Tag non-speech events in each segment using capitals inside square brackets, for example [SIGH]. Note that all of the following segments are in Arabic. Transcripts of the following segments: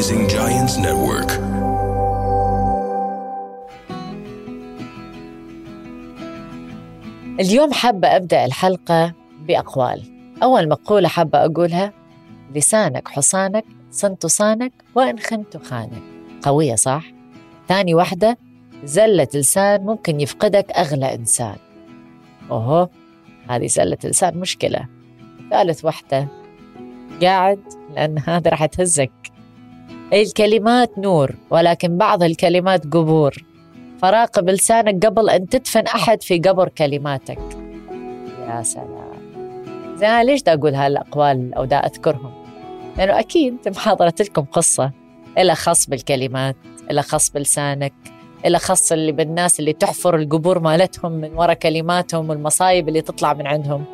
Rising Giants Network. اليوم حابة أبدأ الحلقة بأقوال. أول مقولة حابة أقولها لسانك حصانك صنت صانك وإن خنت خانك. قوية صح؟ ثاني واحدة زلة لسان ممكن يفقدك أغلى إنسان. أوهو هذه زلة لسان مشكلة. ثالث واحدة قاعد لأن هذا راح تهزك. الكلمات نور ولكن بعض الكلمات قبور. فراقب لسانك قبل أن تدفن أحد في قبر كلماتك. يا سلام. زين ليش دا أقول هالأقوال أو دا أذكرهم؟ لأنه أكيد محاضرت لكم قصة. إلها خاص بالكلمات إلها خاص بلسانك إلها خاص اللي بالناس اللي تحفر القبور مالتهم من وراء كلماتهم والمصايب اللي تطلع من عندهم.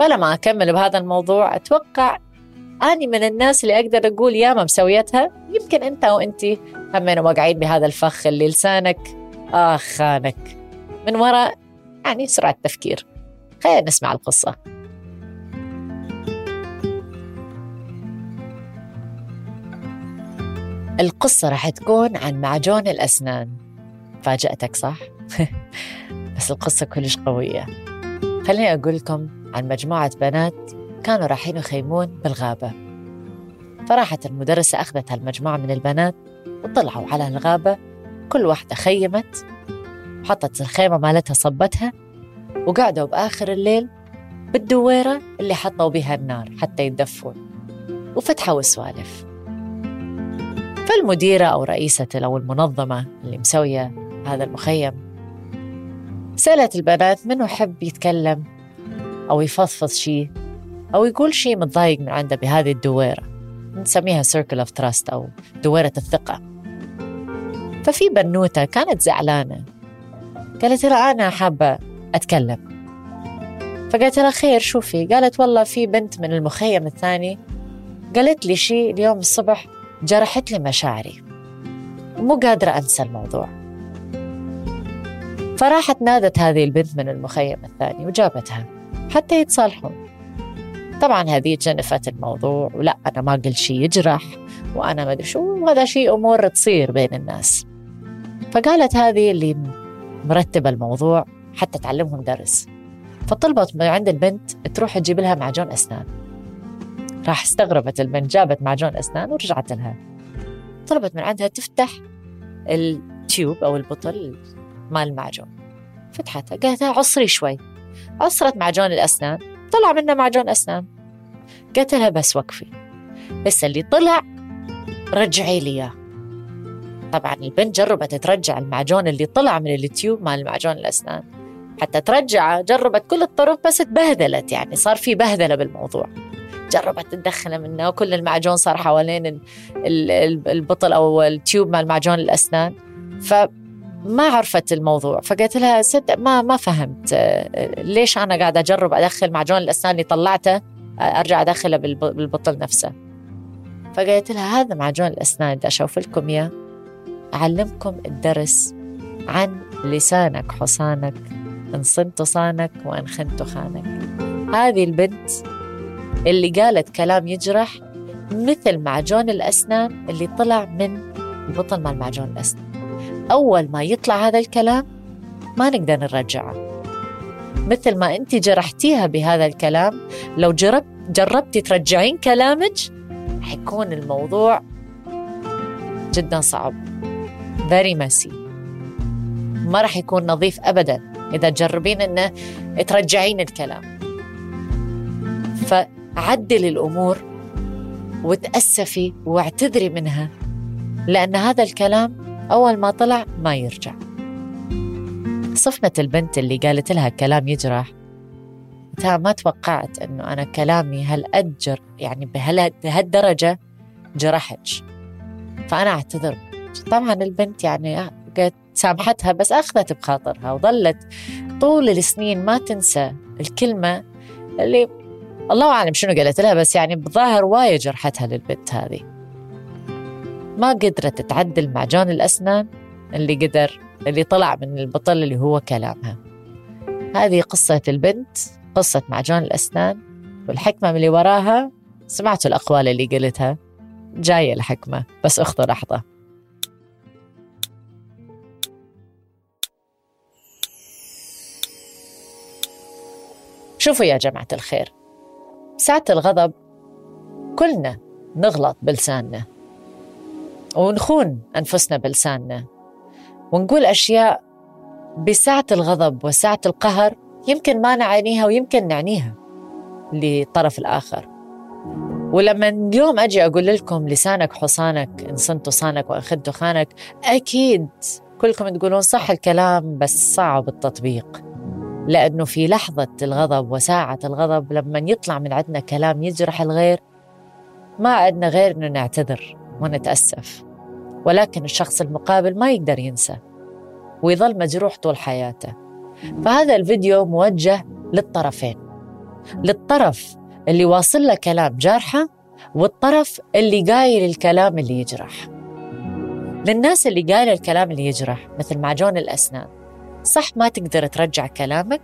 بلا ما أكمل بهذا الموضوع أتوقع أني من الناس اللي أقدر أقول ياما مسويتها. يمكن أنت أو أنت همين واقعين بهذا الفخ اللي لسانك آخ خانك من وراء يعني سرعة تفكير. خلينا نسمع القصة. القصة راح تكون عن معجون الأسنان. فاجأتك صح؟ [LAUGHS] بس القصة كلش قوية. خليني أقول لكم عن مجموعة بنات كانوا رايحين يخيمون بالغابة. فراحت المدرسة أخذت هالمجموعة من البنات وطلعوا على الغابة. كل واحدة خيمت حطت الخيمة مالتها صبتها وقعدوا بآخر الليل بالدويرة اللي حطوا بها النار حتى يتدفون وفتحوا السوالف. فالمديرة أو رئيسة أو المنظمة اللي مسوية هذا المخيم سألت البنات منو حب يتكلم أو يفضفض شيء أو يقول شيء متضايق من عنده بهذه الدويرة. نسميها circle of trust أو دويرة الثقة. ففي بنوتة كانت زعلانة. قالت لها أنا حابة أتكلم. فقالت لها خير شوفي. قالت والله في بنت من المخيم الثاني قالت لي شيء اليوم الصبح جرحت لي مشاعري. ومو قادرة أنسى الموضوع. فراحت نادت هذه البنت من المخيم الثاني وجابتها حتى يتصالحون. طبعا هذه جنفت الموضوع ولا أنا ما قلت شيء يجرح وأنا ما أدري شو وهذا شيء أمور تصير بين الناس. فقالت هذه اللي مرتبة الموضوع حتى تعلمهم درس. فطلبت من عند البنت تروح تجيب لها معجون أسنان. راح استغربت البنت جابت معجون أسنان ورجعت لها. طلبت من عندها تفتح التيوب أو البطل مال المعجون فتحتها قالت عصري شوي. عصرت معجون الأسنان. طلع منه معجون أسنان. قالت لها بس وقفي. بس اللي طلع رجعي لي إياه. طبعا البنت جربت ترجع المعجون اللي طلع من التيوب مال معجون الأسنان. حتى ترجعه جربت كل الطرق بس تبهدلت يعني صار في بهدلة بالموضوع. جربت تدخله منه وكل المعجون صار حوالين البطل أو التيوب مال معجون الأسنان. فما عرفت الموضوع. فقلت لها صدق ما ما فهمت ليش أنا قاعدة أجرب أدخل معجون الأسنان اللي طلعته أرجع أدخله بالبطل نفسه. فقلت لها هذا معجون الأسنان بدي أشوف لكم إياه. أعلمكم الدرس عن لسانك حصانك إن صنت صانك وإن خنت خانك. هذه البنت اللي قالت كلام يجرح مثل معجون الأسنان اللي طلع من البطل مال معجون الأسنان. أول ما يطلع هذا الكلام ما نقدر نرجعه. مثل ما أنت جرحتيها بهذا الكلام لو جربت جربتي ترجعين كلامك حيكون الموضوع جدا صعب. Very messy. ما راح يكون نظيف أبدا إذا تجربين أنه ترجعين الكلام. فعدل الأمور وتأسفي واعتذري منها لأن هذا الكلام أول ما طلع ما يرجع. صفنة البنت اللي قالت لها كلام يجرح. ما توقعت أنه أنا كلامي هالأجر يعني بهالدرجة جرحك فأنا أعتذر. طبعا البنت يعني سامحتها بس أخذت بخاطرها وظلت طول السنين ما تنسى الكلمة اللي الله أعلم شنو قالت لها بس يعني بظاهر وايد جرحتها للبنت هذه. ما قدرت تعدل معجون الأسنان اللي قدر اللي طلع من البطل اللي هو كلامها. هذه قصة البنت قصة معجون الأسنان والحكمة من اللي وراها. سمعتوا الأقوال اللي قلتها؟ جاية الحكمة بس اخذوا لحظة. شوفوا يا جماعة الخير ساعة الغضب كلنا نغلط بلساننا. ونخون أنفسنا بلساننا. ونقول أشياء بساعة الغضب وساعة القهر يمكن ما نعنيها ويمكن نعنيها للطرف الآخر. ولما اليوم أجي أقول لكم لسانك حصانك إن صنت صانك وإن خدت خانك أكيد كلكم تقولون صح الكلام بس صعب التطبيق. لأنه في لحظة الغضب وساعة الغضب لما يطلع من عندنا كلام يجرح الغير ما عندنا غير أنه نعتذر. ونتأسف. ولكن الشخص المقابل ما يقدر ينسى ويظل مجروح طول حياته. فهذا الفيديو موجه للطرفين. للطرف اللي واصل له كلام جارحة والطرف اللي قايل الكلام اللي يجرح. للناس اللي قايل الكلام اللي يجرح مثل معجون الأسنان صح ما تقدر ترجع كلامك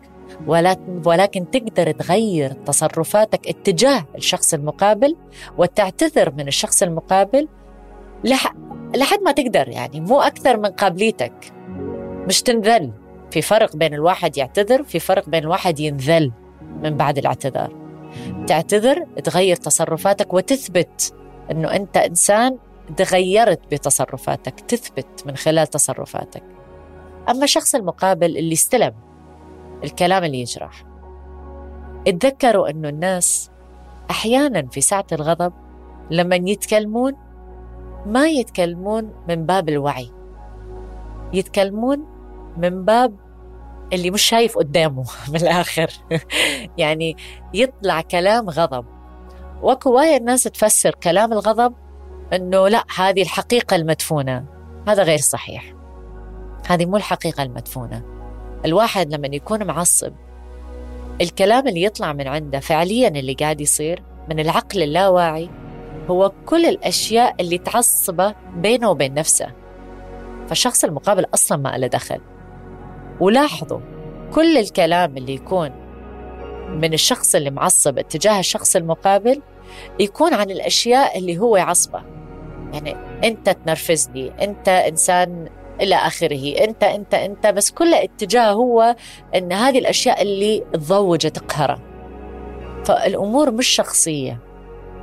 ولكن تقدر تغير تصرفاتك اتجاه الشخص المقابل وتعتذر من الشخص المقابل لحد ما تقدر يعني مو أكثر من قابليتك. مش تنذل. في فرق بين الواحد يعتذر في فرق بين الواحد ينذل من بعد الاعتذار. تعتذر تغير تصرفاتك وتثبت أنه أنت إنسان تغيرت بتصرفاتك تثبت من خلال تصرفاتك. أما الشخص المقابل اللي استلم الكلام اللي يجرح اتذكروا أنه الناس أحيانا في ساعة الغضب لما يتكلمون ما يتكلمون من باب الوعي. يتكلمون من باب اللي مش شايف قدامه [LAUGHS] من الآخر. [LAUGHS] يعني يطلع كلام غضب. وكواية الناس تفسر كلام الغضب أنه لا هذه الحقيقة المدفونة. هذا غير صحيح. هذه مو الحقيقة المدفونة. الواحد لما يكون معصب الكلام اللي يطلع من عنده فعليا اللي قاعد يصير من العقل اللاواعي هو كل الأشياء اللي تعصبة بينه وبين نفسه. فالشخص المقابل أصلا ما له دخل. ولاحظوا كل الكلام اللي يكون من الشخص اللي معصب اتجاه الشخص المقابل يكون عن الأشياء اللي هو يعصبه. يعني أنت تنرفزني أنت إنسان إلى آخره أنت أنت أنت بس كل اتجاه هو أن هذه الأشياء اللي تضوج تقهره فالأمور مش شخصية.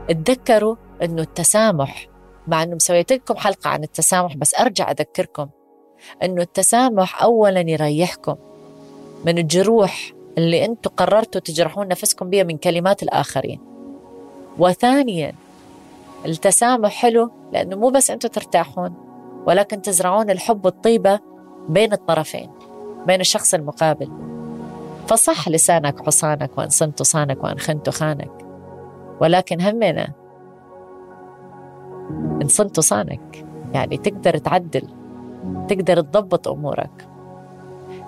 اتذكروا أنه التسامح مع أنه مسويت لكم حلقة عن التسامح بس أرجع أذكركم أنه التسامح أولا يريحكم من الجروح اللي أنتم قررتوا تجرحون نفسكم بها من كلمات الآخرين. وثانيا التسامح حلو لأنه مو بس أنتم ترتاحون ولكن تزرعون الحب والطيبة بين الطرفين بين الشخص المقابل. فصح لسانك حصانك وإن صنت صانك وإن خنت خانك. ولكن همنا إن صنت صانك. يعني تقدر تعدل تقدر تضبط أمورك.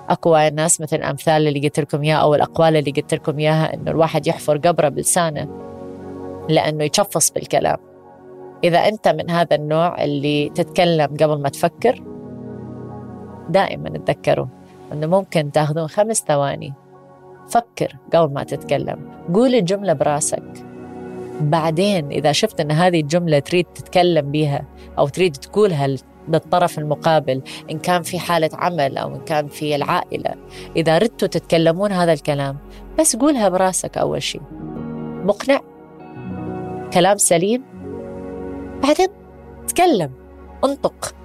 أقوى الناس مثل الأمثال اللي قلت لكم إياها أو الأقوال اللي قلت لكم إياها إنه الواحد يحفر قبره بلسانه لأنه يتشفص بالكلام. إذا أنت من هذا النوع اللي تتكلم قبل ما تفكر دائما تذكروا إنه ممكن تأخذون خمس ثواني. فكر قبل ما تتكلم. قول الجملة براسك. بعدين إذا شفت أن هذه الجملة تريد تتكلم بها أو تريد تقولها للطرف المقابل إن كان في حالة عمل أو إن كان في العائلة إذا ردتوا تتكلمون هذا الكلام بس قولها براسك أول شيء مقنع؟ كلام سليم؟ بعدين تكلم انطق.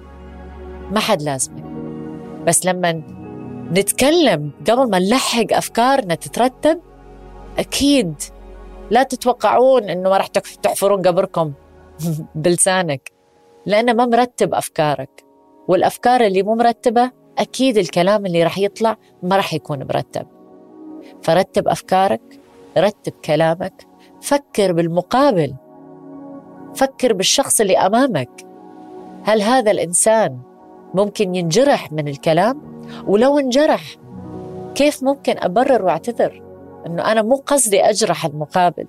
ما حد لازمك بس لما نتكلم قبل ما نلحق أفكارنا تترتب أكيد لا تتوقعون إنه ما راح تحفرون قبركم [LAUGHS] بلسانك. لأنه ما مرتب أفكارك. والأفكار اللي مو مرتبة أكيد الكلام اللي راح يطلع ما راح يكون مرتب. فرتب أفكارك رتب كلامك فكر بالمقابل. فكر بالشخص اللي أمامك. هل هذا الإنسان ممكن ينجرح من الكلام؟ ولو انجرح كيف ممكن أبرر وأعتذر؟ أنه أنا مو قصدي أجرح المقابل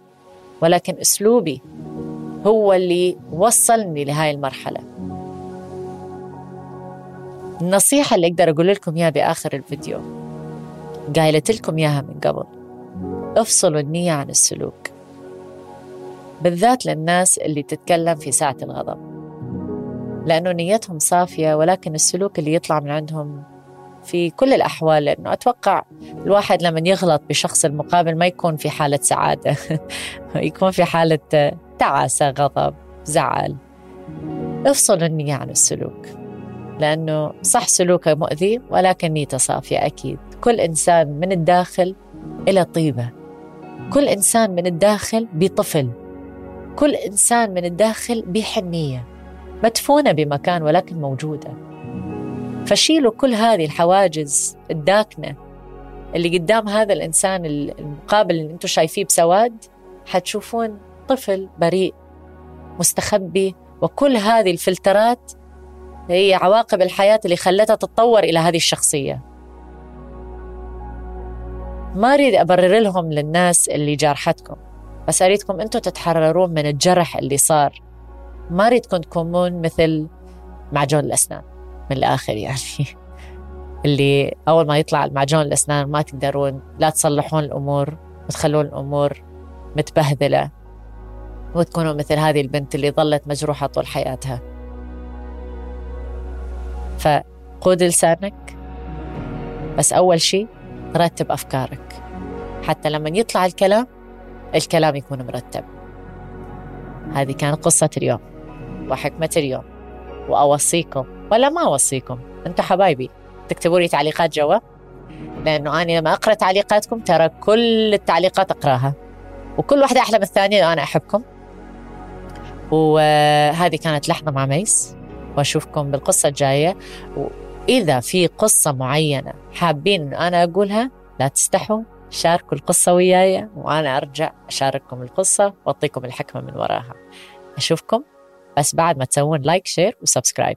ولكن أسلوبي هو اللي وصلني لهاي المرحلة. النصيحة اللي أقدر أقول لكم إياها بآخر الفيديو قايلت لكم إياها من قبل افصلوا النية عن السلوك بالذات للناس اللي تتكلم في ساعة الغضب لأنه نيتهم صافية ولكن السلوك اللي يطلع من عندهم في كل الأحوال لأنه أتوقع الواحد لما يغلط بشخص المقابل ما يكون في حالة سعادة [LAUGHS] يكون في حالة تعاسة غضب زعل. افصل النية عن السلوك لأنه صح سلوكه مؤذي ولكن نيته صافية أكيد. كل إنسان من الداخل إلى طيبة. كل إنسان من الداخل بطفل. كل إنسان من الداخل بحنية. مدفونة بمكان ولكن موجودة. فشيلوا كل هذه الحواجز الداكنة اللي قدام هذا الإنسان المقابل اللي أنتم شايفيه بسواد حتشوفون طفل بريء مستخبي وكل هذه الفلترات هي عواقب الحياة اللي خلتها تتطور إلى هذه الشخصية. ما أريد أبرر لهم للناس اللي جارحتكم بس أريدكم أنتم تتحررون من الجرح اللي صار. ما أريدكم تكونون مثل معجون الأسنان. من الآخر يعني. [LAUGHS] اللي أول ما يطلع المعجون الأسنان ما تقدرون لا تصلحون الأمور وتخلون الأمور متبهذلة. وتكونوا مثل هذه البنت اللي ظلت مجروحة طول حياتها. فقود لسانك بس أول شيء رتب أفكارك. حتى لما يطلع الكلام الكلام يكون مرتب. هذه كانت قصة اليوم وحكمة اليوم وأوصيكم ولا ما أوصيكم. أنتم حبايبي تكتبوا لي تعليقات جوا لأنه أنا لما أقرأ تعليقاتكم ترى كل التعليقات أقرأها. وكل واحدة أحلى من الثانية وأنا أحبكم. وهذه كانت لحظة مع ميس. وأشوفكم بالقصة الجاية. وإذا في قصة معينة حابين أن أنا أقولها لا تستحوا. شاركوا القصة وياي وأنا أرجع أشارككم القصة وأعطيكم الحكمة من وراها. أشوفكم. بس بعد ما تسوون like share و subscribe.